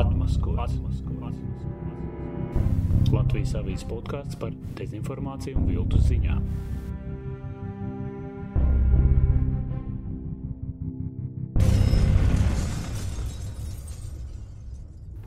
Atmaskots. Latvijas avīzes podkāsts par dezinformāciju un viltu ziņām.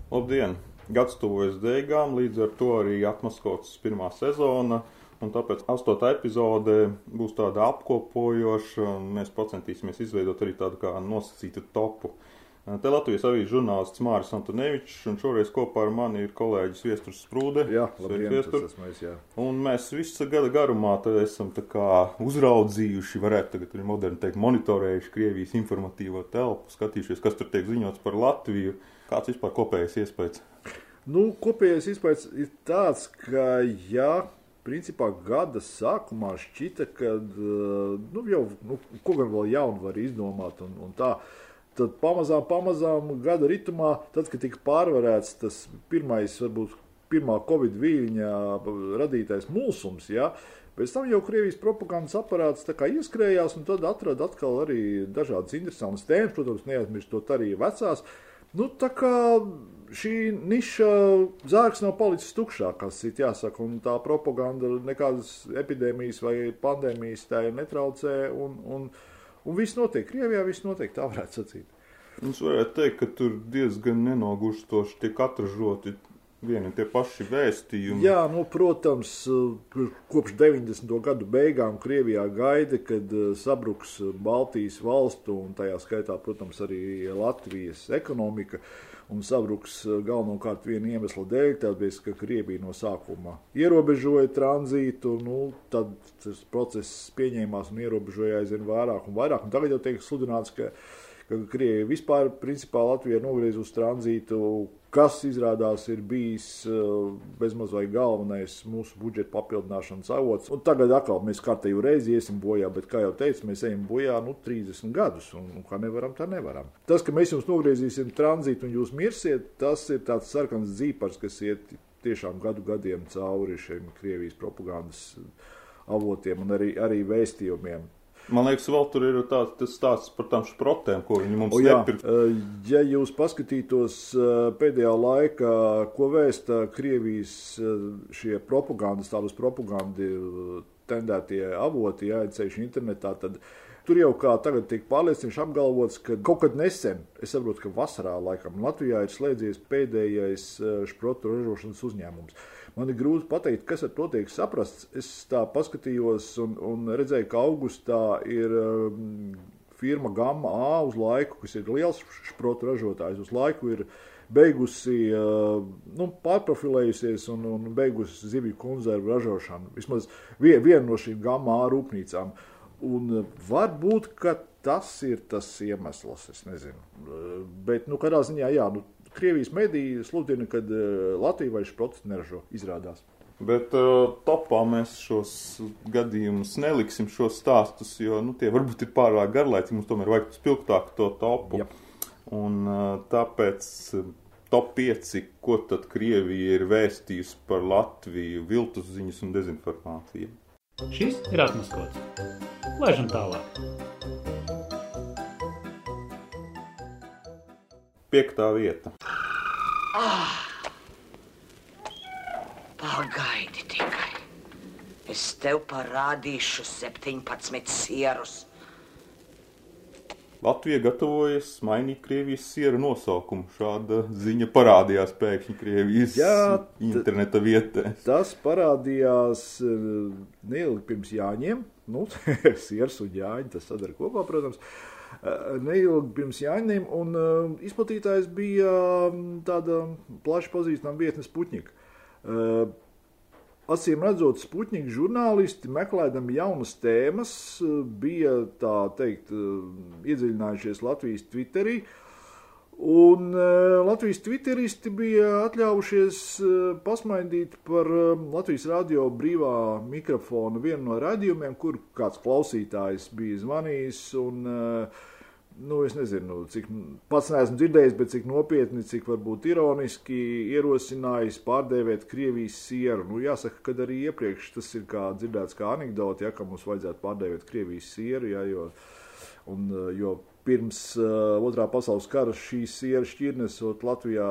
Labdien! Gads tuvojas beigām, līdz ar to arī atmaskots pirmā sezona. Un tāpēc astotā epizode būs tāda apkopojoša, mēs centīsimies izveidot arī tādu kā nosacītu topu. Te Latvijas avīzes žurnālists Māris Antonevičs, un šoreiz kopā ar mani ir kolēģis Viesturs Sprūde. Jā, labdien, Viestur. es, jā. Un mēs visu gada garumā esam uzraudzījuši, varētu tagad arī moderni teikt, monitorējuši Krievijas informatīvo telpu, skatījušies, kas tur tiek ziņots par Latviju. Kāds vispār kopējais iespējas? Nu, kopējais izpētes ir tāds, ka, jā, principā gada sākumā šķita, ka, nu, jau, nu, ko gan vēl jaunu var izdomāt un, un tā. Tad pamazām, pamazām gada ritmā, tad, kad tika pārvarēts tas pirmais, varbūt pirmā covid viļņa radītais mulsums, jā, pēc tam jau Krievijas propagandas aparāts ieskrējās un tad atrada atkal arī dažādas interesantas tēmas, protams, neaizmirstot arī vecās. Nu, tā kā šī niša zārks nav palicis tukšā, kas ir jāsaka, un tā propaganda nekādas epidēmijas vai pandēmijas tā netraucē, un, un, un viss notiek. Krievijā viss notiek, tā varētu sacīt. Mums varētu teikt, ka tur diezgan nenogurstoši tiek atražoti vieni tie paši vēstījumi. Jā, nu, protams, kopš 90. gadu beigām Krievijā gaida, kad eh, sabruks Baltijas valstu un tajā skaitā, protams, arī Latvijas ekonomika. Un sabruks eh, galvenokārt viena iemesla dēļ, tāpēc, ka Krievija no sākuma ierobežoja tranzītu, nu, tad tas process pieņēmās un ierobežoja aizvien vairāk un vairāk. Un tagad jau tiek sludināts, ka, Krievija vispār, principā, Latvija nogriez uz tranzītu kas izrādās ir bijis uh, bezmaz vai galvenais mūsu budžeta papildināšanas avots. Un tagad atkal mēs kārtēju reizi iesim bojā, bet, kā jau teicu, mēs ejam bojā nu, 30 gadus, un, un kā nevaram, tā nevaram. Tas, ka mēs jums nogriezīsim tranzītu un jūs mirsiet, tas ir tāds sarkans dzīpars, kas iet tiešām gadu gadiem cauri šiem Krievijas propagandas avotiem un arī, arī vēstījumiem. Man liekas, vēl tur ir tāds tas stāsts par tām šprotēm, ko viņi mums nepirka. eh, ja jūs paskatītos eh, pēdējā laikā, ko vēsta Krievijas eh, šie propagandas, tādas propagandi tendētie avoti, jāieceļš internetā, tad tur jau kā tagad tiek pārliecinoši apgalvots, ka kaut kad nesen, es saprotu, ka vasarā laikam Latvijā ir slēdzies pēdējais šprotu ražošanas uzņēmums. Man ir grūti pateikt, kas ar to tiek saprasts. Es tā paskatījos un, un redzēju, ka augustā ir um, firma Gamma A uz laiku, kas ir liels šprotu ražotājs, uz laiku ir beigusi, uh, nu, pārprofilējusies un, un beigusi zivju konservu ražošanu. Vismaz vie- viena no šīm Gamma A rūpnīcām. Un uh, varbūt, ka tas ir tas iemesls, es nezinu. Uh, Bet, nu, kādā ziņā, jā, nu, Krievijas mediji sludina, ka Latvija vairs šprotus neražo, izrādās. Bet uh, topā mēs šos gadījumus neliksim, šos stāstus, jo nu, tie varbūt ir pārāk garlaicīgi. Mums tomēr vajag spilgtāk to topu. Jep. Un uh, tāpēc top 5, ko tad Krievija ir vēstījusi par Latviju, viltus ziņas un dezinformāciju. Šis ir atmaskots. Laižam tālāk. Piektā vieta. Pagaidi tikai. Es tev parādīšu 17 sierus. Latvija gatavojas mainīt Krievijas sieru nosaukumu. Šāda ziņa parādījās pēkšņi Krievijas Jā, interneta vietē. Tas parādījās eh, neilgi pirms Jāņiem. Nu, Sieras un Jāņa tas sadara kopā, protams. Eh, Neilgi pirms Jāņiem, un uh, izplatītājs bija mm, tāda plaši pazīstama vietne Sputņika. Uh, Acīm redzot, Sputņika žurnālisti, meklējami jaunas tēmas, eh, bija teikt, eh, iedziļinājušies Latvijas Twitterī. Un Latvijas Twitteristi bija atļaujušies pasmaidīt par Latvijas radio brīvā mikrofona vienu no radījumiem, kur kāds klausītājs bija zvanījis. Un, uh, nu, es nezinu, cik pats neesmu dzirdējis, bet cik nopietni, cik varbūt ironiski ierosinājis pārdēvēt Krievijas sieru. Nu, jāsaka, ka arī iepriekš tas ir kā dzirdēts kā anekdote, ja, ka mums vajadzētu pārdēvēt Krievijas sieru, ja, jo, un, jo pirms uh, otrā pasaules kara šīs sieras šķirnes Latvijā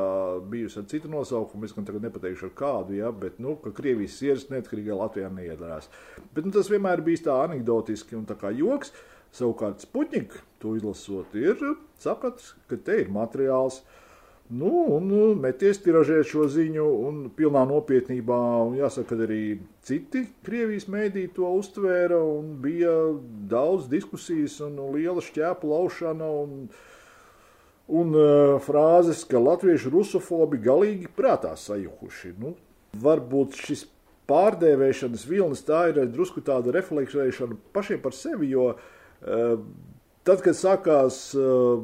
bijusi ar citu nosaukumu. Es gan tagad nepateikšu ar kādu, ja, bet, nu, ka Krievijas sieras neatkarīgā Latvijā neiedarās. Bet, nu, tas vienmēr bijis tā anekdotiski un tā kā joks. Savukārt Sputņika to izlasot, ir sapratis, ka te ir materiāls, uh, Nu, un nu, meties tiražēt šo ziņu, un pilnā nopietnībā, un jāsaka, ka arī citi Krievijas mēdī to uztvēra, un bija daudz diskusijas un liela šķēpa laušana, un, un uh, frāzes, ka latviešu rusofobi galīgi prātā sajukuši. Nu, varbūt šis pārdēvēšanas vilnis tā ir drusku tāda refleksēšana pašiem par sevi, jo uh, tad, kad sākās uh,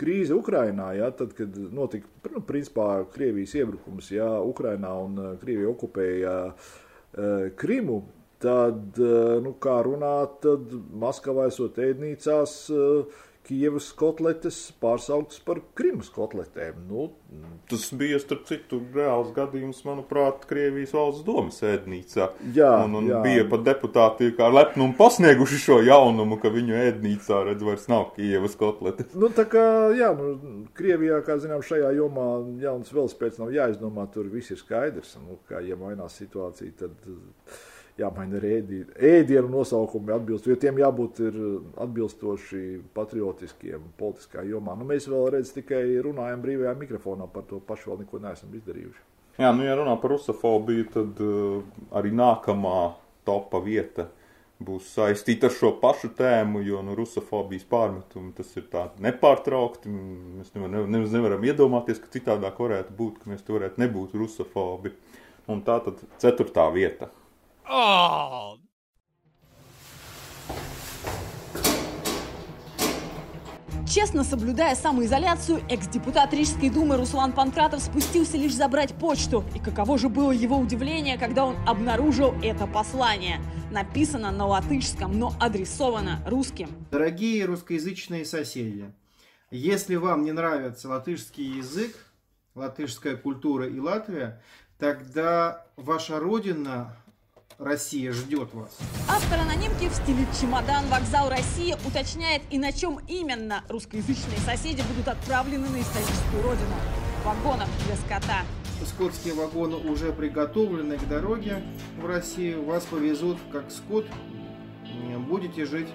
krīze Ukrainā, ja, tad, kad notika nu, principā, Krievijas iebrukums ja, Ukrainā un uh, Krievija okupēja uh, Krimu, tad, uh, nu, kā runāt, tad Maskavā esot ēdnīcās. Kievas kotletes pārsauktas par Krimas kotletēm. Nu, Tas bija, starp citu, reāls gadījums, manuprāt, Krievijas valsts domas ēdnīcā. Jā, un, un jā. bija pat deputāti kā lepnumu pasnieguši šo jaunumu, ka viņu ēdnīcā, redz, vairs nav Kievas kotletes. Nu, tā kā, jā, nu, Krievijā, kā zinām, šajā jomā jauns velospēds nav jāizdomā, tur viss ir skaidrs. Nu, kā, ja mainās situācija, tad jāmaina arī ēdienu, ēdienu nosaukumi atbilst, jo tiem jābūt atbilstoši patriotiskiem politiskā jomā. Nu, mēs vēl redz tikai runājam brīvajā mikrofonā par to pašu vēl neko neesam izdarījuši. Jā, nu, ja runā par rusofobiju, tad uh, arī nākamā topa vieta būs saistīta ar šo pašu tēmu, jo nu, rusofobijas pārmetumi tas ir tā nepārtraukti. Mēs nevar, ne, nevaram iedomāties, ka citādāk varētu būt, ka mēs te varētu nebūt rusofobi. Un tā tad ceturtā vieta. Oh, Честно соблюдая самоизоляцию, экс-депутат Рижской думы Руслан Панкратов спустился лишь забрать почту. И каково же было его удивление, когда он обнаружил это послание. Написано на латышском, но адресовано русским. Дорогие русскоязычные соседи, если вам не нравится латышский язык, латышская культура и Латвия, тогда ваша родина Россия ждет вас. Автор анонимки в стиле «Чемодан вокзал России» уточняет и на чем именно русскоязычные соседи будут отправлены на историческую родину. В вагонах для скота. Скотские вагоны уже приготовлены к дороге в Россию. Вас повезут как скот. Будете жить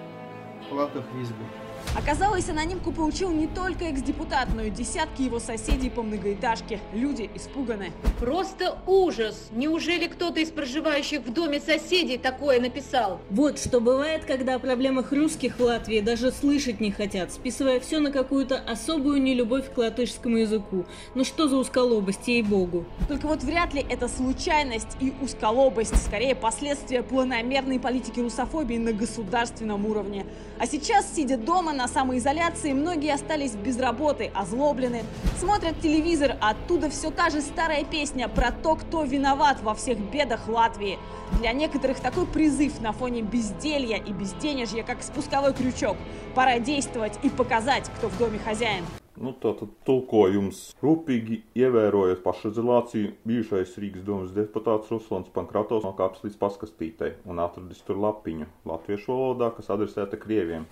в лапках весь год. Оказалось, анонимку получил не только экс-депутат, но и десятки его соседей по многоэтажке. Люди испуганы. Просто ужас! Неужели кто-то из проживающих в доме соседей такое написал? Вот что бывает, когда о проблемах русских в Латвии даже слышать не хотят, списывая все на какую-то особую нелюбовь к латышскому языку. Ну что за усколобость, ей-богу. Только вот вряд ли это случайность и усколобость, скорее последствия планомерной политики русофобии на государственном уровне. А сейчас, сидя дома на самоизоляции, многие остались без работы, озлоблены, смотрят телевизор, оттуда все та же старая песня про то, кто виноват во всех бедах Латвии. Для некоторых такой призыв на фоне безделья и безденежья, как спусковой крючок. Пора действовать и показать, кто в доме хозяин. Nu, Tātad tulkojums rūpīgi ievērojot pašizolāciju, bijušais Rīgas domas deputāts Ruslans Pankratovs nokāps līdz paskastītei un atradis tur lapiņu latviešu valodā, kas adresēta krieviem.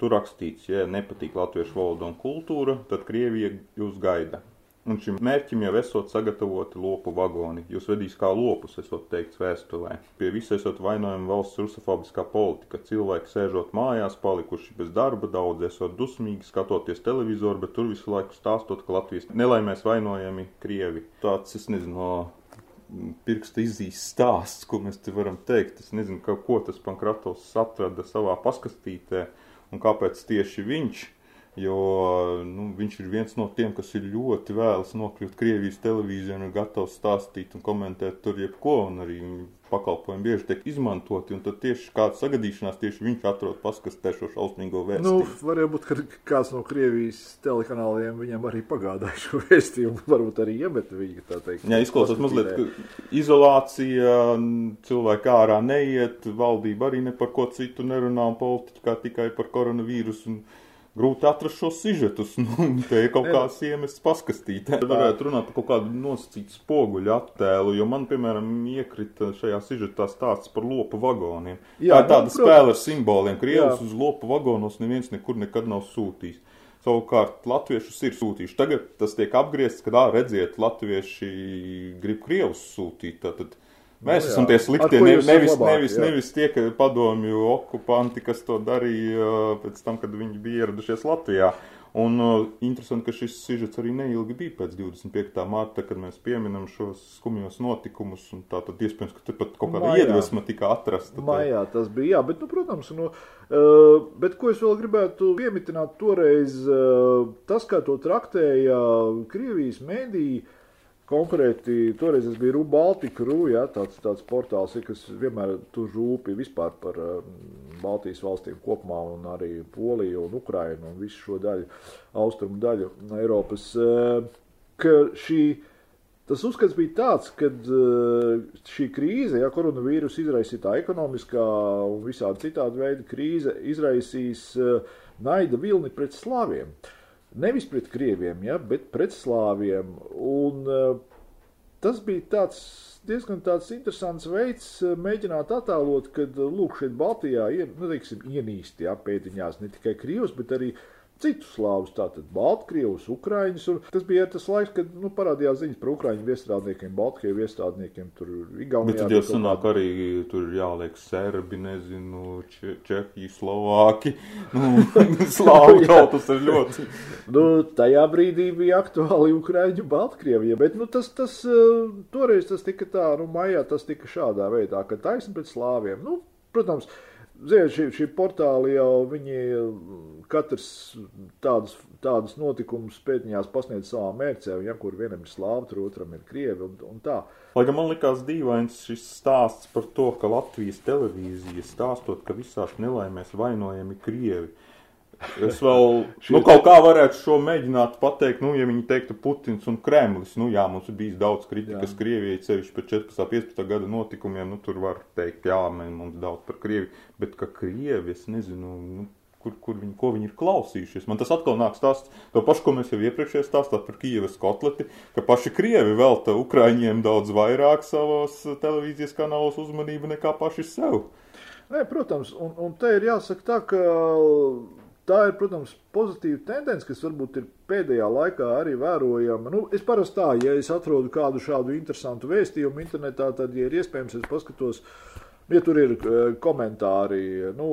Tur rakstīts, ja nepatīk latviešu valoda un kultūra, tad Krievija jūs gaida. Un šim mērķim jau esot sagatavoti lopu vagoni. Jūs vedīs kā lopus, esot teikts vēstulē. Pie visa esot vainojama valsts rusofobiskā politika. Cilvēki sēžot mājās, palikuši bez darba, daudz esot dusmīgi, skatoties televizoru, bet tur visu laiku stāstot, ka Latvijas nelaimēs vainojami Krievi. Tāds, es nezinu, no pirksta izzīst stāsts, ko mēs te varam teikt. Es nezinu, ka, ko tas Pankratovs atrada savā paskastītē un kāpēc tieši viņš. Jo nu, viņš ir viens no tiem, kas ir ļoti vēlas nokļūt Krievijas televīzijā un ir gatavs stāstīt un komentēt tur jebko. Arī pakalpojumi bieži tiek izmantoti. Un tad tieši kāda sagadīšanās tieši viņš atrod paskastē šo šausmīgo Nu, vēstījumu. varēja būt, ka kāds no Krievijas telekanāliem viņam arī pagādāja šo vēstījumu. Varbūt arī iemeta viņu tā teikt. Jā, izklausās mazliet, ka izolācija, cilvēki ārā neiet, valdība arī ne par ko citu nerunā un politiķi kā tikai par koronavīrusu. Un grūti atrast šos sižetus. Nu, te ir kaut kāds iemests paskastītē. Varētu runāt par kaut kādu nosacītu spoguļu attēlu, jo man, piemēram, iekrita šajā sižetā stāsts par lopu vagoniem. Jā, Tā ir tāda nu, spēle ar simboliem. Krievus Jā. uz lopu vagonos neviens nekur nekad nav sūtījis. Savukārt latviešus ir sūtījuši. Tagad tas tiek apgriezts, kad, ā, redziet, latvieši grib krievus sūtīt. Tātad mēs Nu esam tie sliktie, ne, nevis, labāki, nevis, jā. nevis tie, padomju okupanti, kas to darīja pēc tam, kad viņi bija ieradušies Latvijā. Un uh, interesanti, ka šis sižets arī neilgi bija pēc 25. mārta, kad mēs pieminam šos skumjos notikumus. un Tā tad iespējams, ka tur pat kaut kāda Maijā. iedvesma tika atrasta. Maijā tas bija, jā, bet, nu, protams, nu, uh, bet ko es vēl gribētu piemitināt toreiz, uh, tas, kā to traktēja Krievijas mēdīja, konkrēti, toreiz bija Rūpa Baltika, Rū, jā, tāds, tāds portāls, ir, kas vienmēr tur rūpi vispār par um, Baltijas valstīm kopumā un arī Poliju un Ukrainu un visu šo daļu, austrumu daļu Eiropas, uh, ka šī Tas uzskats bija tāds, ka šī krīze, ja koronavīrusa izraisītā ekonomiskā un visādi citādi veidi krīze, izraisīs eh, naida vilni pret slāviem. Nevis pret krieviem, ja, bet pret slāviem. Un eh, tas bija tāds diezgan tāds interesants veids eh, mēģināt attēlot, kad lūk, šeit Baltijā ir, nu, teiksim, ienīsti ja, pēdiņās ne tikai krievs, bet arī citus slāvus, tātad Baltkrievus, Ukraiņus. Tas bija tas laiks, kad nu, parādījās ziņas par Ukraiņu viestrādniekiem, Baltkrievu viestrādniekiem, tur Igaunijā. Bet tad jau sanāk arī tur jāliek serbi, nezinu, Če Čehiji, Slovāki. Nu, slāvu tautas ir ļoti. Nu, tajā brīdī bija aktuāli Ukrāņu Baltkrievija, bet nu, tas, tas eh, toreiz tas tika tā, nu, maijā tas tika šādā veidā, ka taisni pret slāviem. Nu, protams, Ziniet, šī, šī portāli jau viņi mm, katrs tādus, tādus notikumus pētņās pasniedz savā mērķē, ja kur vienam ir slāvi, tur otram ir krievi un, un tā. Lai gan man likās dīvains šis stāsts par to, ka Latvijas televīzija stāstot, ka visās nelaimēs vainojami Krievi. Es vēl, nu, kaut kā varētu šo mēģināt pateikt, nu, ja viņi teiktu Putins un Kremlis, nu, jā, mums ir bijis daudz kritikas. Krievijai, cevišķi par 14. 15. gada notikumiem, nu, tur var teikt, jā, mums daudz par Krieviju, bet ka Krievi, es nezinu, nu, kur, kur viņi, ko viņi ir klausījušies. Man tas atkal nāk stāsts, to pašu, ko mēs jau iepriekšējā stāstā par Kievas kotleti, ka paši Krievi velta Ukraiņiem daudz vairāk savos televīzijas kanālos uzmanību nekā paši sev. Nē, protams, un, un te ir jāsaka tā, ka tā ir, protams, pozitīva tendence, kas varbūt ir pēdējā laikā arī vērojama. Nu, es parasti tā, ja es atrodu kādu šādu interesantu vēstījumu internetā, tad, ja ir iespējams, es paskatos, ja tur ir eh, komentāri, nu,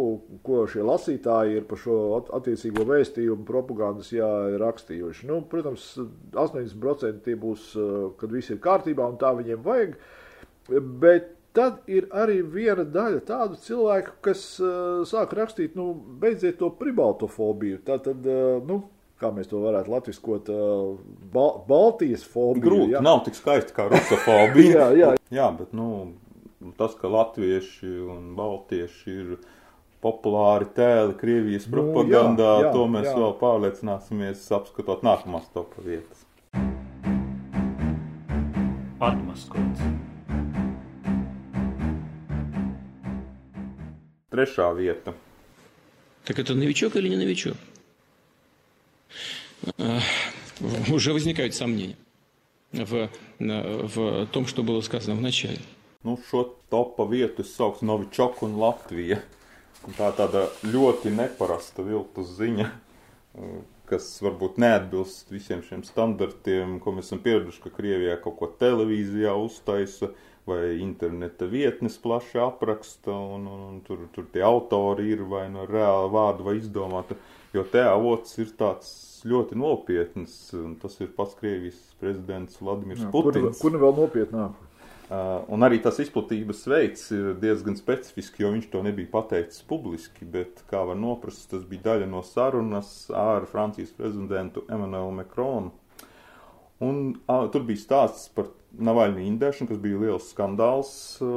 ko šie lasītāji ir par šo at- attiecīgo vēstījumu propagandas jā, rakstījuši. Nu, protams, 80% tie būs, eh, kad viss ir kārtībā un tā viņiem vajag, bet Tad ir arī viena daļa tādu cilvēku, kas uh, sāk rakstīt, nu, beidziet to pribaltofobiju. Tā tad, uh, nu, kā mēs to varētu latviskot, uh, Bal Baltijas fobiju. Grūti, jā. nav tik skaisti kā rusofobija. Jā, jā. jā, bet nu, tas, ka latvieši un baltieši ir populāri tēli Krievijas Nu, propagandā, jā, jā, to mēs jā. vēl pārliecināsimies apskatot nākamās topa vietas. Atmaskots. Trešā vieta. Так это новичок или не новичок? А, Уже возникают сомнения в, в том, что было сказано в начале. Nu, šo topa vietu es sauktu Novičoku un Latvija. Un tā tāda ļoti neparasta viltus ziņa, eh, kas varbūt neatbilst visiem šiem standartiem, ko mēs esam pieraduši, ka Krievijā kaut ko televīzijā uztaisa vai interneta vietnes plaši apraksta, un, un, un tur, tur tie autori ir vai no reāla vārda vai izdomāta, jo te avots ir tāds ļoti nopietns, un tas ir pats Krievijas prezidents Vladimirs Jā, kur, Putins. kur nu vēl nopietnāk? Uh, un arī tas izplatības veids ir diezgan specifisks, jo viņš to nebija pateicis publiski, bet, kā var noprast, tas bija daļa no sarunas ar Francijas prezidentu Emmanuelu Macronu. Un uh, tur bija stāsts par Navaļņu indēšanu, kas bija liels skandāls uh,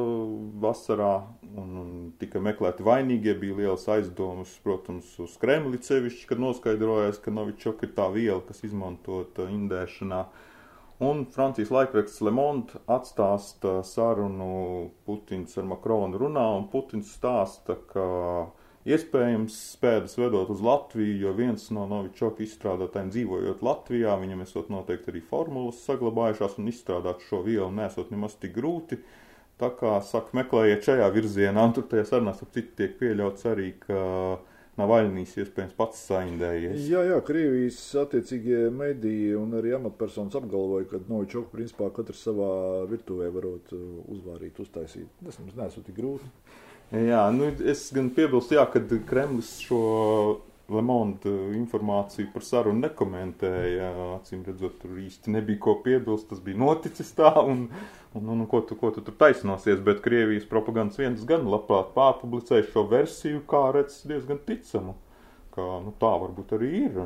vasarā, un, un tika meklēti vainīgie, bija liels aizdomas, protams, uz Kremli cevišķi, kad noskaidrojās, ka Novičok ir tā viela, kas izmantota indēšanā. Un Francijas laikraksts Le Monde atstāsta sarunu Putins ar Makronu runā, un Putins stāsta, ka iespējams spēdas vedot uz Latviju, jo viens no Novičoka izstrādātājiem dzīvojot Latvijā, viņam esot noteikti arī formulas saglabājušās un izstrādāt šo vielu nesot nemaz tik grūti. Tā kā, saka, meklējiet šajā virzienā, un tur tajā sarunās ap citu tiek pieļauts arī, ka Navaļnīs iespējams pats saindējies. Jā, jā, Krievijas attiecīgie mediji un arī amatpersonas apgalvoja, ka Novičoku principā katrs savā virtuvē varot uh, uzvārīt, uztaisīt. Tas mums nesot tik grūti. Jā, nu, es gan piebilstu, jā, ka Kremlis šo Lemonda informāciju par sarunu nekomentēja. Acīm redzot, tur īsti nebija ko piebilst. Tas bija noticis tā, un, un, un, un ko, tu, ko tu tur taisnosies. Bet Krievijas propagandas viens gan labprāt pārpublicēja šo versiju, kā redz, diezgan ticamu. Ka, nu, tā varbūt arī ir.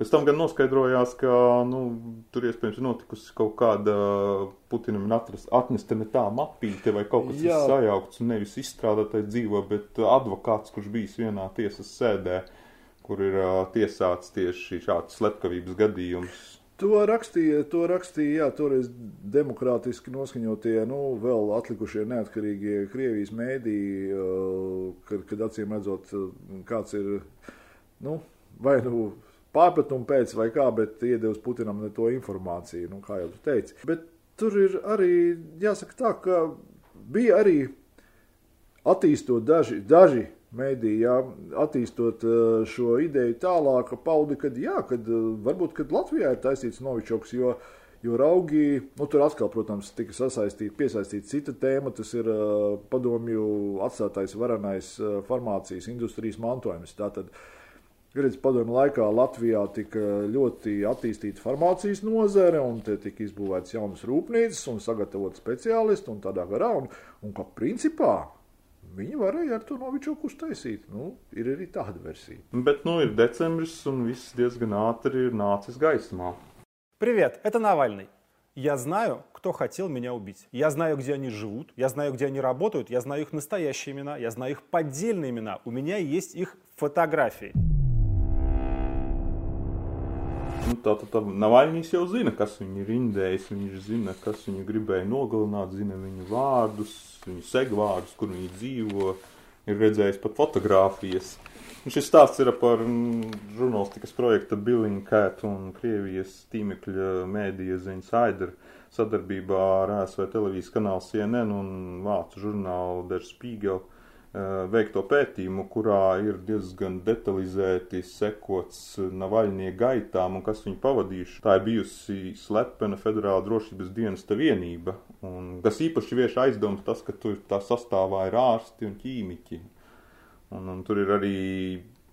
Pēc tam gan noskaidrojās, ka nu, tur iespējams ir notikusi kaut kāda Putinam atrast, atnesta ne tā mapīte vai kaut kas tāds sajaukts un nevis izstrādātais dzīvo, bet advokāts, kurš bijis vienā tiesas sēdē, kur ir uh, tiesāts tieši šāds slepkavības gadījums. To rakstīja, to rakstīja, jā, toreiz demokrātiski noskaņotie, nu, vēl atlikušie neatkarīgie Krievijas mēdī, kad, kad acīm redzot, kāds ir, nu, vai nu pārpratumu pēc vai kā, bet iedevis Putinam ne to informāciju, nu, kā jau tu teici. Bet tur ir arī, jāsaka tā, ka bija arī attīstot daži, daži mēdī, jā, attīstot šo ideju tālāk, paudi, kad jā, kad varbūt, kad Latvijā ir taisīts novičoks, jo Jo raugi, nu, tur atkal, protams, tika sasaistīta, piesaistīta cita tēma. Tas ir uh, padomju atstātais varenais uh, farmācijas industrijas mantojums. Tātad, uh, Redz, padomju laikā Latvijā tika ļoti attīstīta farmācijas nozare, un te tika izbūvētas jaunas rūpnīcas un sagatavot speciālisti un tādā garā, un, un ka principā viņi varēja ar to novičoku uztaisīt. Nu, ir arī tāda versija. Bet nu ir decembris, un viss diezgan ātri ir nācis gaismā. Привет, это Навальный. Я знаю, кто хотел меня убить. Я знаю, где они живут, я знаю, где они работают, я знаю их настоящие имена, я знаю их поддельные имена. У меня есть их фотографии. Nu, tā tad tā, Navaļņīs jau zina, kas viņu ir indējis. Viņš zina, kas viņu gribēja nogalināt, zina viņu vārdus, viņu segvārdus, kur viņi dzīvo. Ir redzējis pat fotogrāfijas. Un šis stāsts ir par žurnālistikas projekta Billing Cat un Krievijas tīmekļa mēdīja The Insider sadarbībā ar ASV televīzijas kanālu CNN un vācu žurnālu Der Spiegel veikto pētījumu, kurā ir diezgan detalizēti sekots Navaļnie gaitām un kas viņu pavadījuši. Tā ir bijusi slepena federāla drošības dienesta vienība, un kas īpaši vieš aizdomas tas, ka tur tā sastāvā ir ārsti un ķīmiķi. Un, un tur ir arī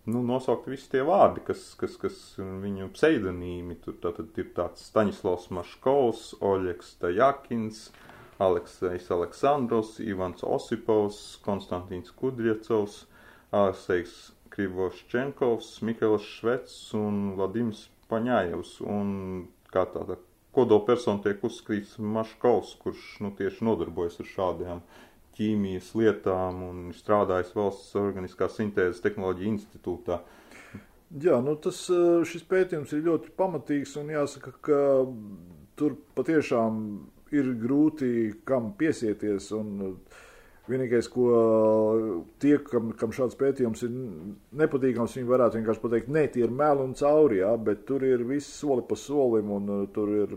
nu, nosaukti visi tie vārdi, kas, kas, kas viņu pseidonīmi. Tur tātad ir tāds Staņislavs Maškovs, Oļeks Tajakins, Aleksejs Aleksandrovs, Ivans Osipovs, Konstantīns Kudriecovs, Aleksejs Krivoščenkovs, Mikls Švets un Vladimirs Paņājevs. Un kā tāda kodola persona tiek uzskatīts Maškovs, kurš nu, tieši nodarbojas ar šādām ķīmijas lietām un strādājis valsts organiskās sintēzes tehnoloģija institūtā. Jā, nu tas, šis pētījums ir ļoti pamatīgs un jāsaka, ka tur patiešām ir grūti kam piesieties. Un, Vienīgais, ko tie, kam, kam šāds pētījums ir nepatīkams, viņi varētu vienkārši pateikt, nē, tie ir meli un cauri, jā, bet tur ir viss soli pa solim, un uh, tur ir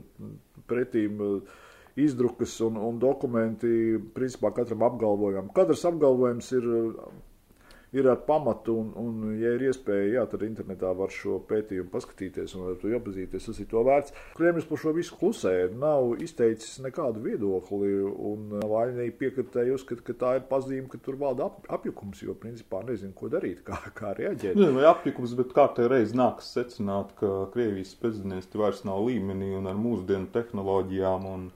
pretīm uh, izdrukas un, un dokumenti, principā katram apgalvojumam. Katrs apgalvojums ir ir ar pamatu, un, un ja ir iespēja, jā, tad internetā var šo pētījumu paskatīties un to iepazīties. Tas ir to vērts. Kremlis par šo visu klusē, nav izteicis nekādu viedokli, un Vaļnīgi piekritēji uzskata, ka tā ir pazīme, ka tur valda ap, apjukums, jo principā nezinu, ko darīt, kā, kā reaģēt. Nezinu, vai apjukums, bet kārtē reiz nākas secināt, ka Krievijas prezidents vairs nav līmenī un ar mūsdienu tehnoloģijām un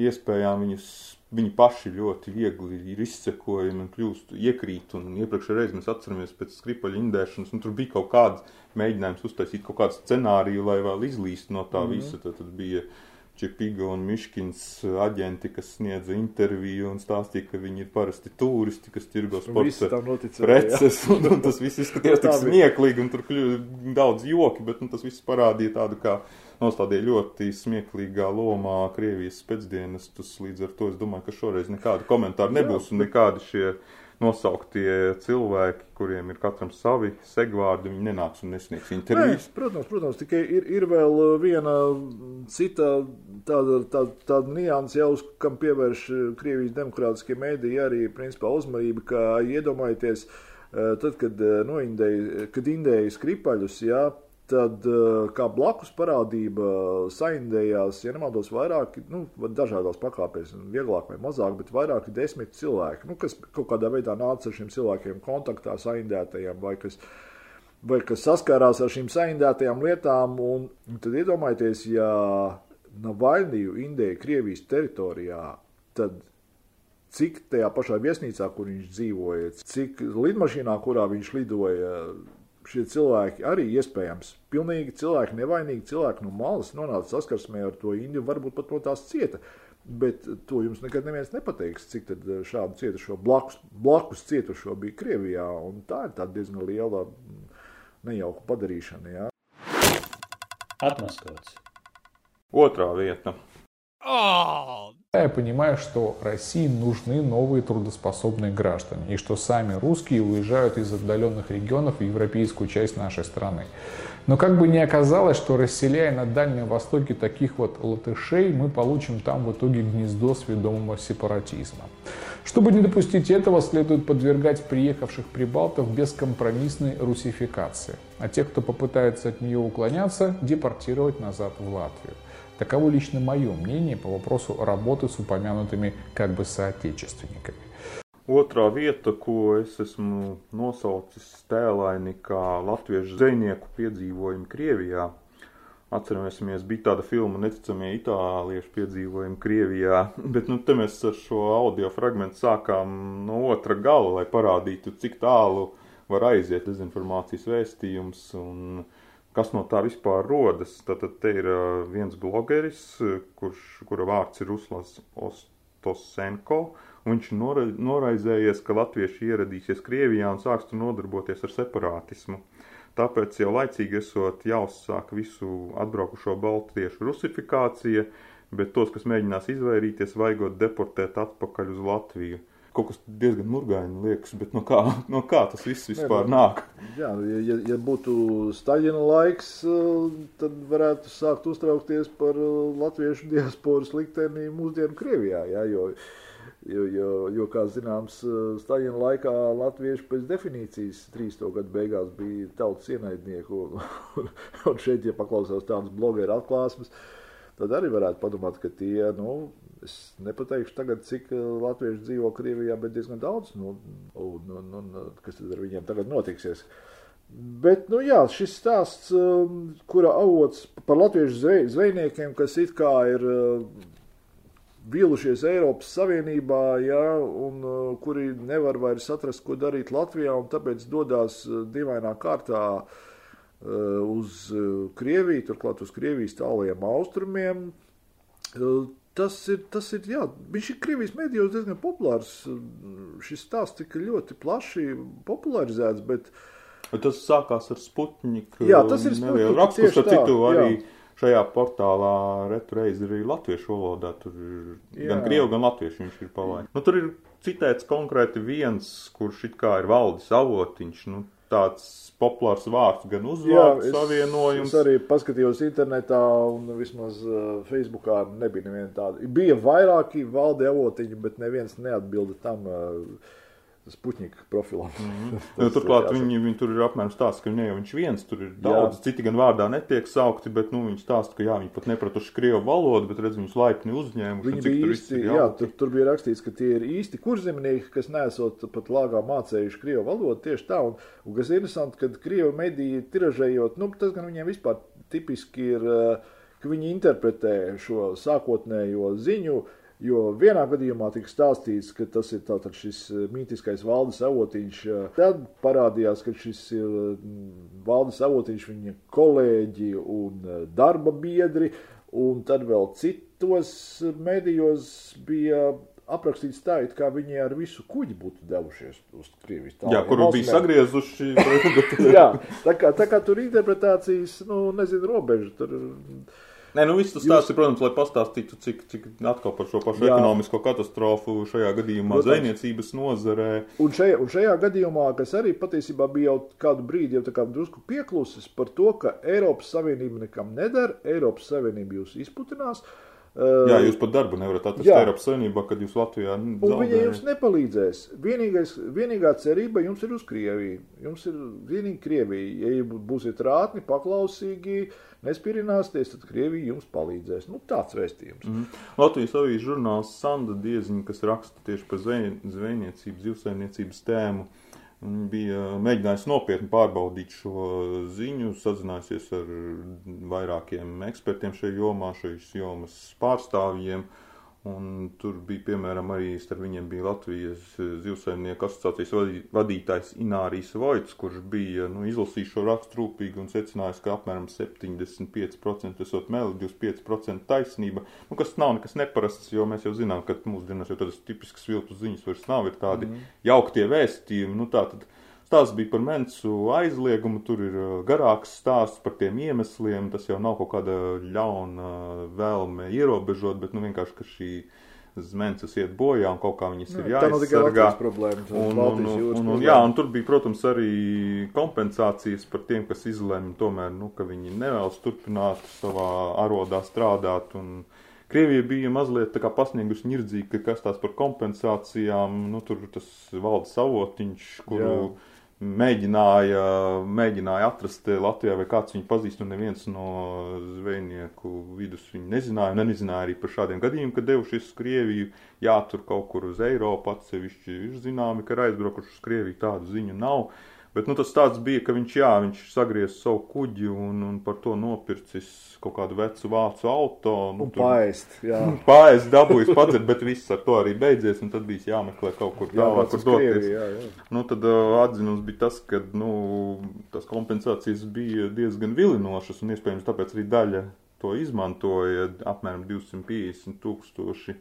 iespējām viņus viņi paši ļoti viegli ir izsekojami un kļūst iekrīt. Un iepriekšējā reizē mēs atceramies pēc skripaļa indēšanas, un tur bija kaut kāds mēģinājums uztaisīt kaut kādu scenāriju, lai vēl izlīst no tā mm -hmm. visa. Tad, tad bija Čepiga un Miškins aģenti, kas sniedza interviju un stāstīja, ka viņi ir parasti turisti, kas tirgo sporta preces. Un, un tas viss izskatījās tik smieklīgi, un tur kļuva daudz joki, bet nu, tas viss parādīja tādu kā nostādīja ļoti smieklīgā lomā Krievijas pēcdienestus. Līdz ar to es domāju, ka šoreiz nekādu komentāru nebūs un nekādi šie nosauktie cilvēki, kuriem ir katram savi segvārdi, viņi nenāks un nesniegs intervijas. Nē, protams, protams, tikai ir, ir vēl viena cita tāda, tāda, tāda nianses jau, kam pievērš Krievijas demokrātiskie mēdīji arī principā uzmanību, ka iedomājieties, tad, kad noindēja, kad indēja skripaļus, jā, tad eh, kā blakus parādība saindējās, ja nemaldos, vairāki, nu, dažādās pakāpēs, vieglāk vai mazāk, bet vairāki desmit cilvēki, nu, kas kaut kādā veidā nāca ar šiem cilvēkiem kontaktā, saindētajiem vai kas. Vai kas saskārās ar šīm saindētajām lietām, un tad iedomājieties, ja Navaļniju indēja Krievijas teritorijā, tad cik tajā pašā viesnīcā, kur viņš dzīvoja, cik lidmašīnā, kurā viņš lidoja, šie cilvēki arī iespējams pilnīgi cilvēki, nevainīgi cilvēki no malas nonāca saskarsmē ar to Indiju, varbūt pat no tās cieta. Bet to jums nekad neviens nepateiks, cik tad eh, šādu cietušo blakus, blakus cietušo bija Krievijā. Tā ir diezgan liela mm, nejauka padarīšana. Jā. Atmaskots. Otrā vieta. Oh, Я понимаю, что России нужны новые трудоспособные граждане, и что сами русские уезжают из отдаленных регионов в европейскую часть нашей страны. Но как бы ни оказалось, что расселяя на Дальнем Востоке таких вот латышей, мы получим там в итоге гнездо сведомого сепаратизма. Чтобы не допустить этого, следует подвергать приехавших прибалтов бескомпромиссной русификации, а тех, кто попытается от нее уклоняться, депортировать назад в Латвию. Таково лично мое мнение по вопросу работы с упомянутыми как бы соотечественниками. Otrā vieta, ko es esmu nosaucis tēlaini kā latviešu zvejnieku piedzīvojumu Krievijā. Atceramies, bija tāda filma Neticamie itāliešu piedzīvojumi Krievijā, bet nu, te mēs ar šo audio fragment sākām no otra gala, lai parādītu, cik tālu var aiziet dezinformācijas vēstījums un uh, Kas no tā vispār rodas? Tātad te ir viens blogeris, kurš, kura vārds ir Ruslas Ostosenko, viņš nora, noraizējies, ka latvieši ieradīsies Krievijā un sāks tur nodarboties ar separātismu. Tāpēc jau laicīgi esot jāuzsāk visu atbraukušo baltiešu rusifikācija, bet tos, kas mēģinās izvairīties, vajagot deportēt atpakaļ uz Latviju kaut kas diezgan murgaini liekas, bet no kā, no kā tas viss vispār ne, nāk? Jā, ja, ja būtu Staļina laiks, eh, tad varētu sākt uztraukties par eh, latviešu diasporas likteni mūsdienu Krievijā, jā, jo, jo, jo, jo, kā zināms, eh, Staļina laikā latvieši pēc definīcijas 30. gadu beigās bija tautas ienaidnieku, un, un šeit, ja paklausās tādas blogeru atklāsmes, tad arī varētu padomāt, ka tie, nu, Es nepateikšu tagad, cik eh, latvieši dzīvo Krievijā, bet diezgan daudz. Nu, un, un, un, kas tad ar viņiem tagad notiksies? Bet, nu jā, šis stāsts, um, kura avots par latviešu zvej, zvejniekiem, kas it kā ir uh, vīlušies Eiropas Savienībā, jā, un uh, kuri nevar vairs atrast, ko darīt Latvijā, un tāpēc dodas uh, dīvainā kārtā uz Krieviju, turklāt uz Krievijas tālajiem austrumiem Tas ir, tas ir, jā, viņš ir Krievijas medijos diezgan populārs. Šis stāsts tika ļoti plaši popularizēts, bet... Tas sākās ar Sputniku. Jā, tas ir Sputniku. Rakstus ar citu arī jā. šajā portālā retreiz arī latviešu valodā. Tur ir jā. gan krievu, gan latviešu viņš ir palaidis. Nu, tur ir citēts konkrēti viens, kurš it kā ir valdis avotiņš. Nu, tāds populārs vārds, gan uzvārds savienojums. Es arī paskatījos internetā un vismaz uh, Facebookā nebija neviena tāda. Bija vairāki valde avotiņi, bet neviens neatbilda tam. Uh, Sputnika profilam. Mm -hmm. Turklāt viņi, viņi tur ir apmēram stāsts, ka ne jau viņš viens, tur ir daudz, jā. citi gan vārdā netiek saukti, bet nu, viņi stāsta, ka jā, viņi pat nepratuši krievu valodu, bet redz viņus laipni uzņēmuši. Viņi bija īsti, jā, tur, tur bija rakstīts, ka tie ir īsti kurzemnieki, kas nesot pat lāgā mācējuši krievu valodu tieši tā, un, un kas interesanti, kad krievu mediji tiražējot, nu, tas gan viņiem vispār tipiski ir, eh, ka viņi interpretē šo sākotnējo ziņu, uh, Jo vienā gadījumā tika stāstīts, ka tas ir tātad šis eh, mītiskais valdes avotiņš. Eh, tad parādījās, ka šis ir mm, valdes avotiņš viņa kolēģi un eh, darba biedri, un tad vēl citos medijos bija aprakstīts tā, it kā viņi ar visu kuģi būtu devušies uz Krievijas tālu. Jā, kur bija sagriezuši. Jā, tā kā, tā kā tur interpretācijas, nu, nezinu, robežu. Tur, Nē, nu viss tas stāsts ir, protams, lai pastāstītu, cik, cik atkal par šo pašu Jā. ekonomisko katastrofu šajā gadījumā protams. zvejniecības nozarē. Un šajā, un šajā gadījumā, kas arī patiesībā bija jau kādu brīdi jau tā kā drusku pieklusis par to, ka Eiropas Savienība nekam nedara, Eiropas Savienība jūs izputinās. Jā, jūs pat darbu nevarat atrast jā. Eiropas Savienībā, kad jūs Latvijā zaudējat. Viņa jums nepalīdzēs. Vienīgais, vienīgā cerība jums ir uz Krieviju. Jums ir vienīgi Krievija. Ja būsiet rātni, paklausīgi, nespirināsties, tad Krievija jums palīdzēs. Nu, tāds vēstījums. Mm. Latvijas avīzes žurnāls Sanda Dieziņa, kas raksta tieši par zvejniecības, zivsaimniecības tēmu, Viņa bija mēģinājusi nopietni pārbaudīt šo ziņu, sazinājusies ar vairākiem ekspertiem šajā jomā, šīs jomas pārstāvjiem. Uh, Un tur bija, piemēram, arī starp viņiem bija Latvijas zivsaimnieku asociācijas vadītājs Inārijs Voits, kurš bija nu, izlasījis šo rakstu rūpīgi un secinājis, ka apmēram 75% esot meli, 25% taisnība, nu, kas nav nekas neparasts, jo mēs jau zinām, ka mūsdienās jau tādas tipiskas viltus ziņas vairs nav, ir tādi mm jauktie vēstījumi, nu tā tad Stāsts bija par mensu aizliegumu, tur ir uh, garāks stāsts par tiem iemesliem. Tas jau nav kaut kāda ļauna vēlme ierobežot, bet nu, vienkārši, ka šī zmences iet bojā un kaut kā viņas ir jāizsargā. Problēma, un, un, un, un, jā, un tur bija, protams, arī kompensācijas par tiem, kas izlēma tomēr, nu, ka viņi nevēlas turpināt savā arodā strādāt. Un, Krievija bija mazliet pasniegusi nirdzīgi, ka kas tās par kompensācijām, nu, tur tas valdes avotiņš, kuru. Jā mēģināja, mēģināja atrast Latvijā, vai kāds viņu pazīst, un neviens no zvejnieku vidus viņu nezināja, nezināja arī par šādiem gadījumiem, kad devušies uz Krieviju, jā, tur kaut kur uz Eiropu atsevišķi ir zināmi, ka ir aizbraukuši uz Krieviju, tādu ziņu nav. Bet nu, tas tāds bija, ka viņš, jā, viņš sagriez savu kuģi un, un par to nopircis kaut kādu vecu vācu auto. Nu, un tur, paēst, jā. Paēst dabūjis padzert, bet viss ar to arī beidzies, un tad bija jāmeklē kaut kur tālāk, kur doties. Krievi, jā, jā. Nu, tad uh, atzinums bija tas, ka, nu, tas kompensācijas bija diezgan vilinošas, un iespējams tāpēc arī daļa to izmantoja apmēram 250 tūkstoši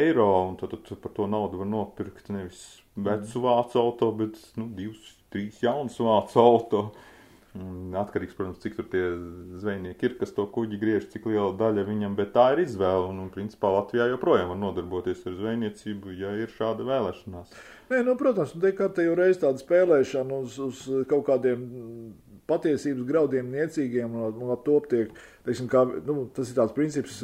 eiro, un tad, tad par to naudu var nopirkt nevis vecu vācu auto, bet, nu, divus trīs jaunas vācu auto. Atkarīgs, protams, cik tur tie zvejnieki ir, kas to kuģi griež, cik liela daļa viņam, bet tā ir izvēle. Un, un principā, Latvijā joprojām var nodarboties ar zvejniecību, ja ir šāda vēlēšanās. Nē, nu, protams, te kārtējo reizi tāda spēlēšana uz, uz kaut kādiem patiesības graudiem niecīgiem un, un ap to tiek, teiksim, kā, nu, tas ir tāds princips,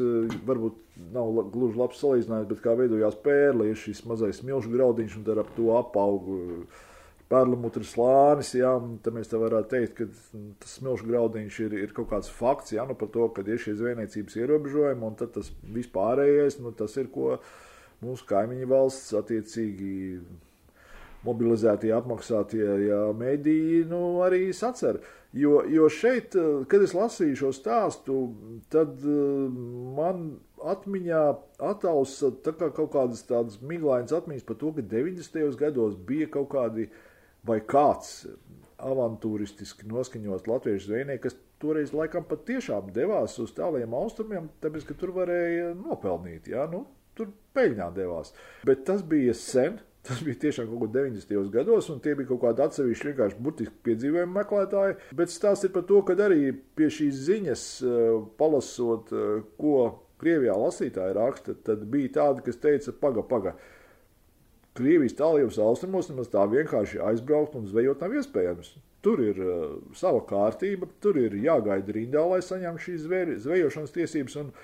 varbūt nav gluži labs salīdzinājums, bet kā veidojās pērle, ir šis mazais milšu graudiņš un tad ap to apaugu perlamutras slānis, jā, tad mēs te varētu teikt, ka tas smilšu graudiņš ir, ir kaut kāds fakts, jā, nu par to, ka ir šie zvejniecības ierobežojumi, un tad tas vispārējais, nu tas ir, ko mūsu kaimiņu valsts attiecīgi mobilizētie, apmaksātie jā, mediji, nu arī sacer. Jo, jo šeit, kad es lasīju šo stāstu, tad man atmiņā atausa tā kā kaut kādas tādas miglainas atmiņas par to, ka 90. gados bija kaut kādi uh, vai kāds avantūristiski noskaņots latviešu zvejnieks, kas toreiz laikam pat tiešām devās uz tāliem austrumiem, tāpēc, ka tur varēja nopelnīt, jā, nu, tur peļņā devās. Bet tas bija sen, tas bija tiešām kaut ko 90. gados, un tie bija kaut kādi atsevišķi vienkārši burtiski piedzīvojumi meklētāji, bet stāsts ir par to, ka arī pie šīs ziņas eh, palasot, eh, ko Krievijā lasītāji raksta, tad bija tādi, kas teica, paga, paga, Krievijas tālajos austrumos nemaz tā vienkārši aizbraukt un zvejot nav iespējams. Tur ir uh, sava kārtība, tur ir jāgaida rindā, lai saņemtu šīs zvejošanas tiesības. Un,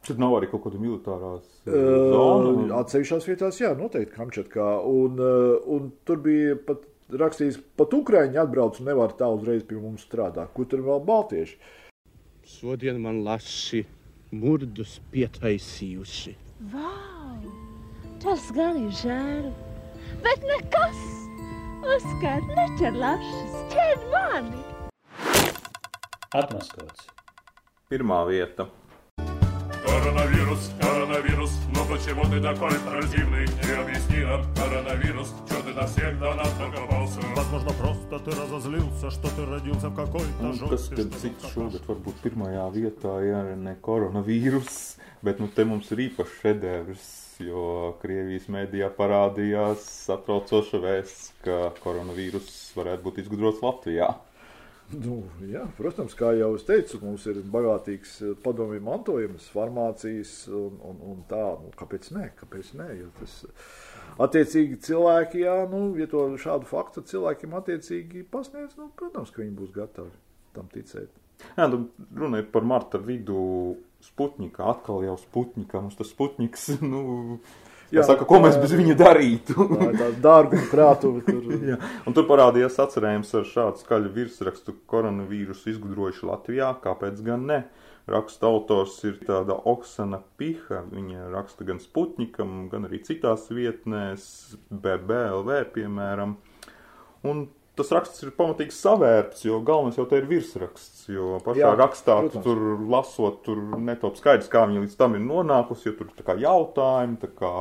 Tur nav arī kaut kāda militārās uh, zona. Atsevišķās vietās, jā, noteikti Kamčatkā. Un, uh, un tur bija pat rakstīts, pat Ukraiņi atbrauc un nevar tā uzreiz pie mums strādāt. Kur tur vēl baltieši? Šodien man laši murdus pietaisījuši. Wow! Tas gan ir žēl. Bet nekas! Oskar, neķer lašas, ķer mani! Atmaskots. Pirmā vieta. Коронавирус, коронавирус, ну почему ты такой противный? Не объясни нам, коронавирус, что ты на всех до нас докопался? Возможно, просто ты разозлился, что ты родился в какой-то nu, Kas tad cits šogad varbūt pirmajā vietā, ja ne koronavīrus, bet nu te mums ir īpašs šedevrs jo Krievijas mēdījā parādījās satraucoša vēsts, ka koronavīrus varētu būt izgudrots Latvijā. Nu, jā, protams, kā jau es teicu, mums ir bagātīgs eh, padomju mantojums, farmācijas un, un, un tā. Nu, kāpēc nē? Kāpēc nē? Jo tas, attiecīgi cilvēki, jā, nu, ja to šādu faktu cilvēkiem attiecīgi pasniedz, nu, protams, ka viņi būs gatavi tam ticēt. Jā, tu runāji par marta vidu Sputņika, atkal jau Sputņika, mums tas Sputņiks, nu, Jā, saka, ko mēs bez viņa darītu? tā dārga krātuve. Tur. Jā. un tur parādījās atcerējums ar šādu skaļu virsrakstu koronavīrusu izgudrojuši Latvijā, kāpēc gan ne? Raksta autors ir tāda Oksana Piha, viņa raksta gan Sputnikam, gan arī citās vietnēs, BBLV piemēram. Un tas raksts ir pamatīgi savērts, jo galvenais jau te ir virsraksts. Jo pašā Jā, rakstā protams. tur lasot, tur netop skaidrs, kā viņa līdz tam ir nonākusi, jo tur ir tā jautājumi, tā kā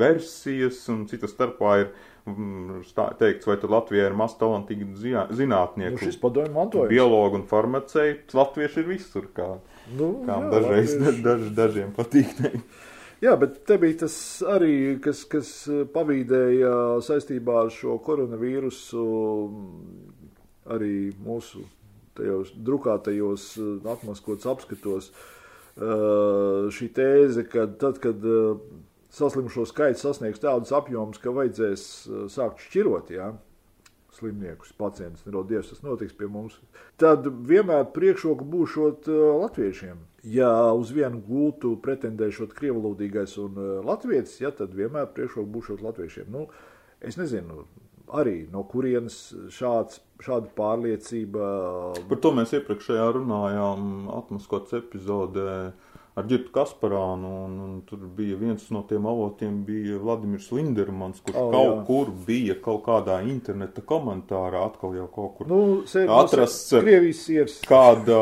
versijas un citas starpā ir mm, stā, teikts, vai tad Latvijā ir maz talantīgi zinātnieki. Nu, šis padomju mantojums. Biologi un farmaceiti, latvieši ir visur, kā, nu, kā jā, dažreiz, daž, dažiem patīk teikt. Jā, bet te bija tas arī, kas, kas pavīdēja saistībā ar šo koronavīrusu, arī mūsu tajos drukātajos atmaskots apskatos. Šī tēze, ka tad, kad saslimušo skaits sasniegs tādus apjomus, ka vajadzēs sākt šķirot, jā, slimniekus, pacientus, nerodies, tas notiks pie mums, tad vienmēr priekšroka būšot latviešiem ja uz vienu gultu pretendēšot krievlūdīgais un uh, latvietis, ja, tad vienmēr priekšroku būšot latviešiem. Nu, es nezinu, arī no kurienes šāds, šāda pārliecība. Par to mēs iepriekšējā runājām atmaskots epizodē ar Girtu Kasparānu, un, un tur bija viens no tiem avotiem bija Vladimirs Lindermans, kurš oh, kaut jā. kur bija kaut kādā interneta komentārā, atkal jau kaut kur nu, atrasts Krievijas siers. kāda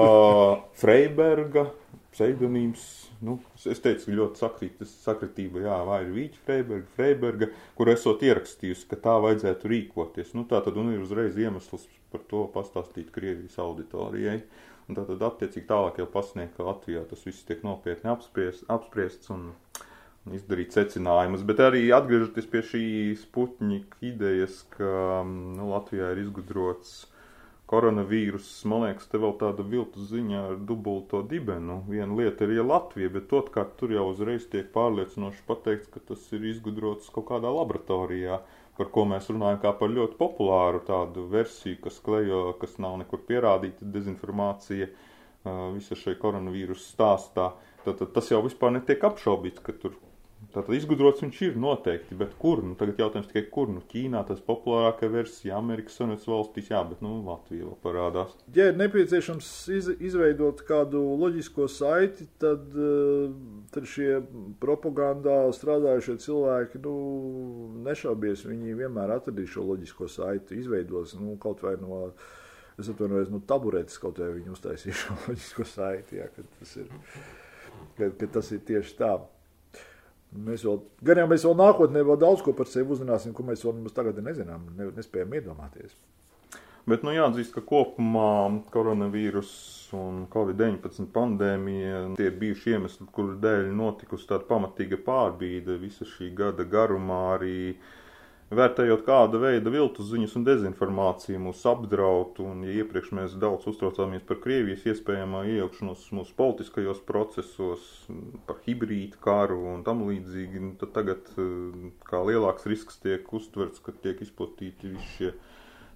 Freiberga pseidonīms. Nu, es teicu, ļoti sakrīt, sakritība, jā, vai ir Vīķa Freiberga, Freiberga, kur esot ierakstījusi, ka tā vajadzētu rīkoties. Nu, tā tad un ir uzreiz iemesls par to pastāstīt Krievijas auditorijai. Un tā tad attiecīgi tālāk jau pasniegt, ka Latvijā tas viss tiek nopietni apspriests, apspriests un, izdarīt secinājumus. Bet arī atgriežoties pie šī Sputņika idejas, ka nu, Latvijā ir izgudrots koronavīruss, man liekas, te vēl tāda viltu ziņa ar dubulto dibenu. Viena lieta ir, ja Latvija, bet otrkārt tur jau uzreiz tiek pārliecinoši pateikts, ka tas ir izgudrots kaut kādā laboratorijā, par ko mēs runājam kā par ļoti populāru tādu versiju, kas klejo, kas nav nekur pierādīta dezinformācija visa šai koronavīrusa stāstā. Tad, tad tas jau vispār netiek apšaubīts, ka tur Tātad izgudrots viņš ir noteikti, bet kur? Nu, tagad jautājums tikai kur? Nu, Ķīnā tas populārākā versija, Amerikas Savienotas valstīs, jā, bet nu, Latvija vēl parādās. Ja ir nepieciešams iz, izveidot kādu loģisko saiti, tad, eh, tad šie propagandā strādājušie cilvēki, nu, nešaubies, viņi vienmēr atradīs šo loģisko saiti, izveidos nu, kaut vai no. Es atvainojos, nu, taburetes kaut vai viņi uztaisīja šo loģisko saiti, jā, kad tas ir, kad, kad tas ir tieši tā. Mēs vēl, gan jau mēs vēl nākotnē vēl daudz ko par sevi uzzināsim, ko mēs vēl tagad nezinām, ne, nespējam iedomāties. Bet nu, jāatzīst, ka kopumā koronavīrus un covid-19 pandēmija tie ir bijuši iemesli, kuru dēļ notikusi tāda pamatīga pārbīde visa šī gada garumā arī vērtējot kāda veida viltus ziņas un dezinformāciju mūs apdraud, un ja iepriekš mēs daudz uztraucāmies par Krievijas iespējamā iejaukšanos mūsu politiskajos procesos, par hibrīdu karu un tam līdzīgi, tad tagad eh, kā lielāks risks tiek uztverts, ka tiek izplatīti visi šie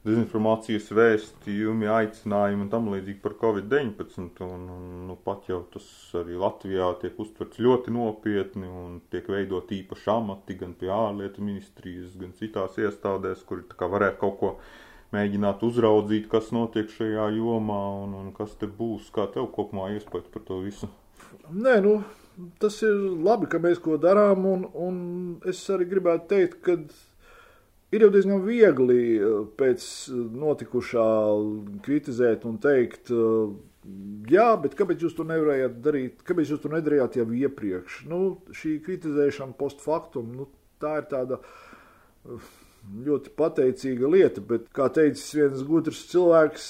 dezinformācijas vēstījumi, aicinājumi un tam līdzīgi par Covid-19. Un, un, nu, pat jau tas arī Latvijā tiek uztverts ļoti nopietni un tiek veidot īpaši amati gan pie ārlietu ministrijas, gan citās iestādēs, kuri varētu kaut ko mēģināt uzraudzīt, kas notiek šajā jomā un, un kas te būs. Kā tev kopumā iespējas par to visu? Nē, nu, tas ir labi, ka mēs ko darām, un, un es arī gribētu teikt, ka Ir jau diezgan viegli eh, pēc eh, notikušā kritizēt un teikt, eh, jā, bet kāpēc jūs to nevarējāt darīt? Kāpēc jūs to nedarījāt jau iepriekš? Nu, šī kritizēšana post factum, nu, tā ir tāda ļoti pateicīga lieta, bet, kā teicis viens gudrs cilvēks,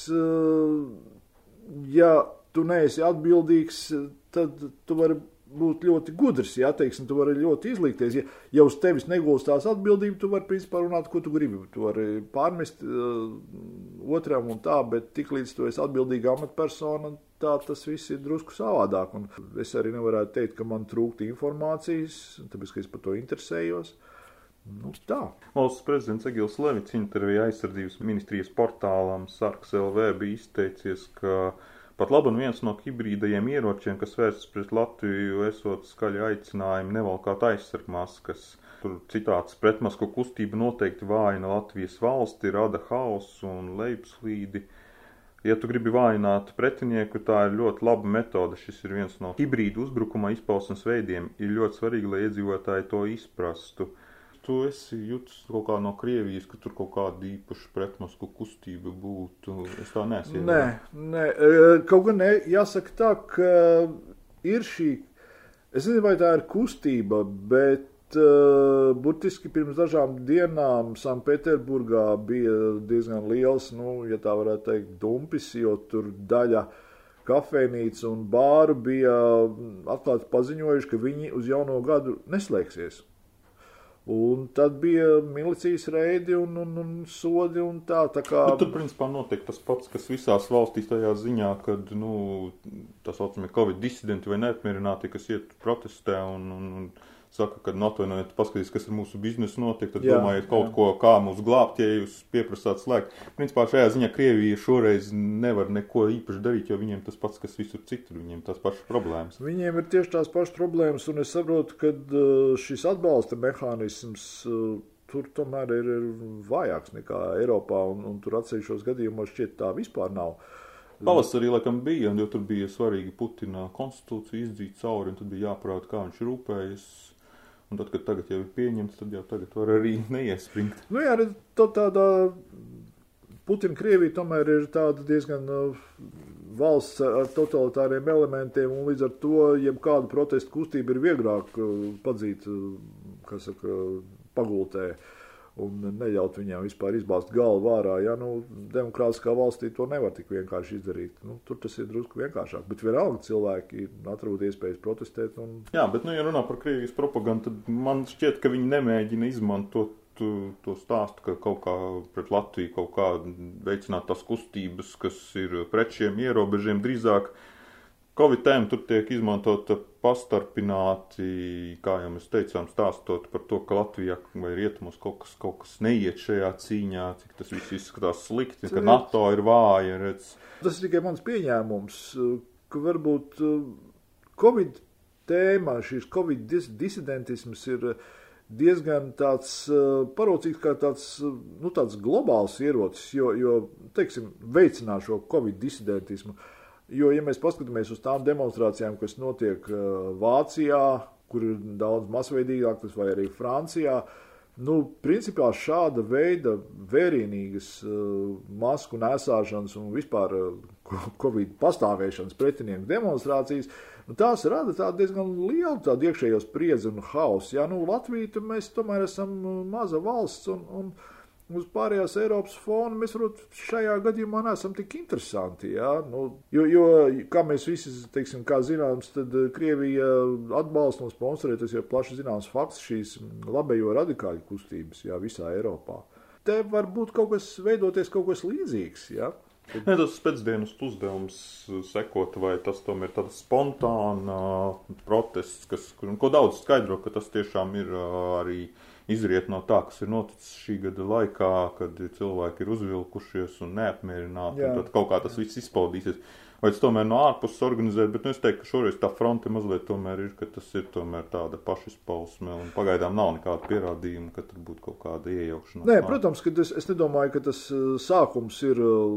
ja tu neesi atbildīgs, tad tu vari būt ļoti gudrs, ja teiksim, tu vari ļoti izlikties. Ja, ja uz tevis negulstās atbildība, tu vari principā runāt, ko tu gribi. Tu vari pārmest uh, otram un tā, bet tiklīdz tu esi atbildīga amatpersona, tā tas viss ir drusku savādāk. Un es arī nevarētu teikt, ka man trūkst informācijas, tāpēc, ka es par to interesējos. Nu, tā. Valsts prezidents Egils Levits intervijā aizsardzības ministrijas portālam Sarks LV bija izteicies, ka pat labi viens no hibrīdajiem ieročiem, kas vērsts pret Latviju, esot skaļi aicinājumi nevalkāt aizsargmaskas. Tur citāts pretmasku kustība noteikti vājina Latvijas valsti, rada hausu un lejupslīdi. Ja tu gribi vājināt pretinieku, tā ir ļoti laba metode. Šis ir viens no hibrīdu uzbrukuma izpausmes veidiem. Ir ļoti svarīgi, lai iedzīvotāji to izprastu. Tu esi jutis kaut kā no Krievijas, ka tur kaut kāda īpaša pretmasku kustība būtu. Es tā neesmu. Nē, nē, kaut gan ne, jāsaka tā, ka ir šī, es nezinu, vai tā ir kustība, bet uh, burtiski pirms dažām dienām Sanktpēterburgā bija diezgan liels, nu, ja tā varētu teikt, dumpis, jo tur daļa kafejnīca un bāru bija atklāti paziņojuši, ka viņi uz jauno gadu neslēgsies. Un tad bija milicijas reidi un, un, un sodi un tā. tā kā... nu, tur, principā, notiek tas pats, kas visās valstīs tajā ziņā, kad, nu, tā saucamie Covid disidenti vai neapmierināti, kas iet protestē un, un, un saka, ka, nu, atvainojiet, paskatieties, kas ar mūsu biznesu notiek, tad jā, domājiet kaut jā. ko, kā mūs glābt, ja jūs pieprasāt slēgt. Principā šajā ziņā Krievija šoreiz nevar neko īpaši darīt, jo viņiem tas pats, kas visur citur, viņiem tās pašas problēmas. Viņiem ir tieši tās pašas problēmas, un es saprotu, ka uh, šis atbalsta mehānisms uh, tur tomēr ir, ir vājāks nekā Eiropā, un, un tur atsevišķos gadījumos šķiet tā vispār nav. Pavasarī laikam bija, jo tur bija svarīgi Putina konstitūciju izdzīt cauri, un tad bija jāprāt, kā viņš rūpējas Un tad, kad tagad jau ir pieņemts, tad jau tagad var arī neiespringt. Nu jā, tā tādā Putina Krievija tomēr ir tāda diezgan uh, valsts ar totalitāriem elementiem, un līdz ar to jebkādu protestu kustību ir vieglāk uh, padzīt, uh, kas saka, pagultē. Uh, un neļaut viņiem vispār izbāzt galvu ārā. Ja, nu, demokrātiskā valstī to nevar tik vienkārši izdarīt. Nu, tur tas ir drusku vienkāršāk. Bet vienalga cilvēki atrod iespējas protestēt. Un... Jā, bet, nu, ja runā par Krievijas propagandu, tad man šķiet, ka viņi nemēģina izmantot to stāstu, ka kaut kā pret Latviju kaut kā veicināt tās kustības, kas ir pret šiem ierobežiem drīzāk. Uh, Covid tēma tur tiek izmantota pastarpināti, kā jau mēs teicām, stāstot par to, ka Latvijā vai rietumos kaut kas, kaut kas neiet šajā cīņā, cik tas viss izskatās slikti, ka NATO ir vāja. Redz. Tas ir tikai mans pieņēmums, ka varbūt uh, Covid tēma, šīs Covid dis disidentisms ir diezgan tāds uh, parocīgs, kā tāds, uh, nu, tāds globāls ierocis, jo, jo teiksim, veicināt šo Covid disidentismu. Uh, Jo, ja mēs paskatāmies uz tām demonstrācijām, kas notiek uh, Vācijā, kur ir daudz masveidīgākas, vai arī Francijā, nu, principā šāda veida vērienīgas uh, masku nesāšanas un vispār uh, Covid pastāvēšanas pretinieku demonstrācijas, nu, tās rada tādu diezgan lielu tādu iekšējo spriedzi un hausu. Jā, nu, Latvija, mēs tomēr esam maza valsts un, un uz pārējās Eiropas fona mēs varbūt šajā gadījumā neesam tik interesanti. Ja? Nu, jo, jo, kā mēs visi, teiksim, kā zināms, tad Krievija atbalsta un sponsorē, tas jau plaši zināms fakts, šīs labējo radikāļu kustības jā, visā Eiropā. Te var būt kaut kas, veidoties kaut kas līdzīgs. Ja? Ne, tas pēcdienas uzdevums sekot, vai tas tomēr ir tāds spontāna protests, kas, ko daudz skaidro, ka tas tiešām ir arī uh, izriet no tā, kas ir noticis šī gada laikā, kad cilvēki ir uzvilkušies un neapmierināti. Un tad kaut kā tas viss izpaudīsies. Vai tas tomēr no ārpuses organizēt, bet nu, es teiktu, ka šoreiz tā fronte mazliet tomēr ir, ka tas ir tomēr tāda pašizpausme un pagaidām nav nekāda pierādījuma, ka tur būtu kaut kāda iejaukšanās. Nē, protams, ka es, es nedomāju, ka tas uh, sākums ir uh,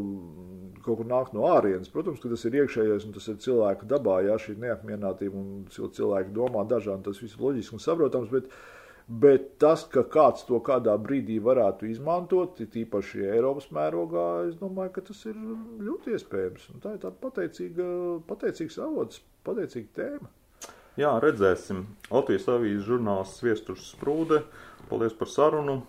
kaut kur nāk no ārienes. Protams, ka tas ir iekšējais un tas ir cilvēka dabā, jā, šī neapmierinātība un cilvēki domā dažādi, tas viss ir loģiski un saprotams, bet Bet tas, ka kāds to kādā brīdī varētu izmantot, tīpaši Eiropas mērogā, es domāju, ka tas ir ļoti iespējams. Un tā ir tāda pateicīga, pateicīgs avots, pateicīga tēma. Jā, redzēsim. Latvijas avīzes žurnāls Viesturs Sprūde. Paldies par sarunu.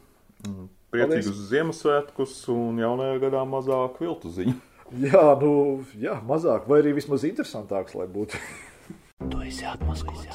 Priecīgus Paldies. Ziemassvētkus un jaunajā gadā mazāk viltu ziņu. Jā, nu, jā, mazāk, vai arī vismaz interesantāks, lai būtu. Tu esi atmaskots.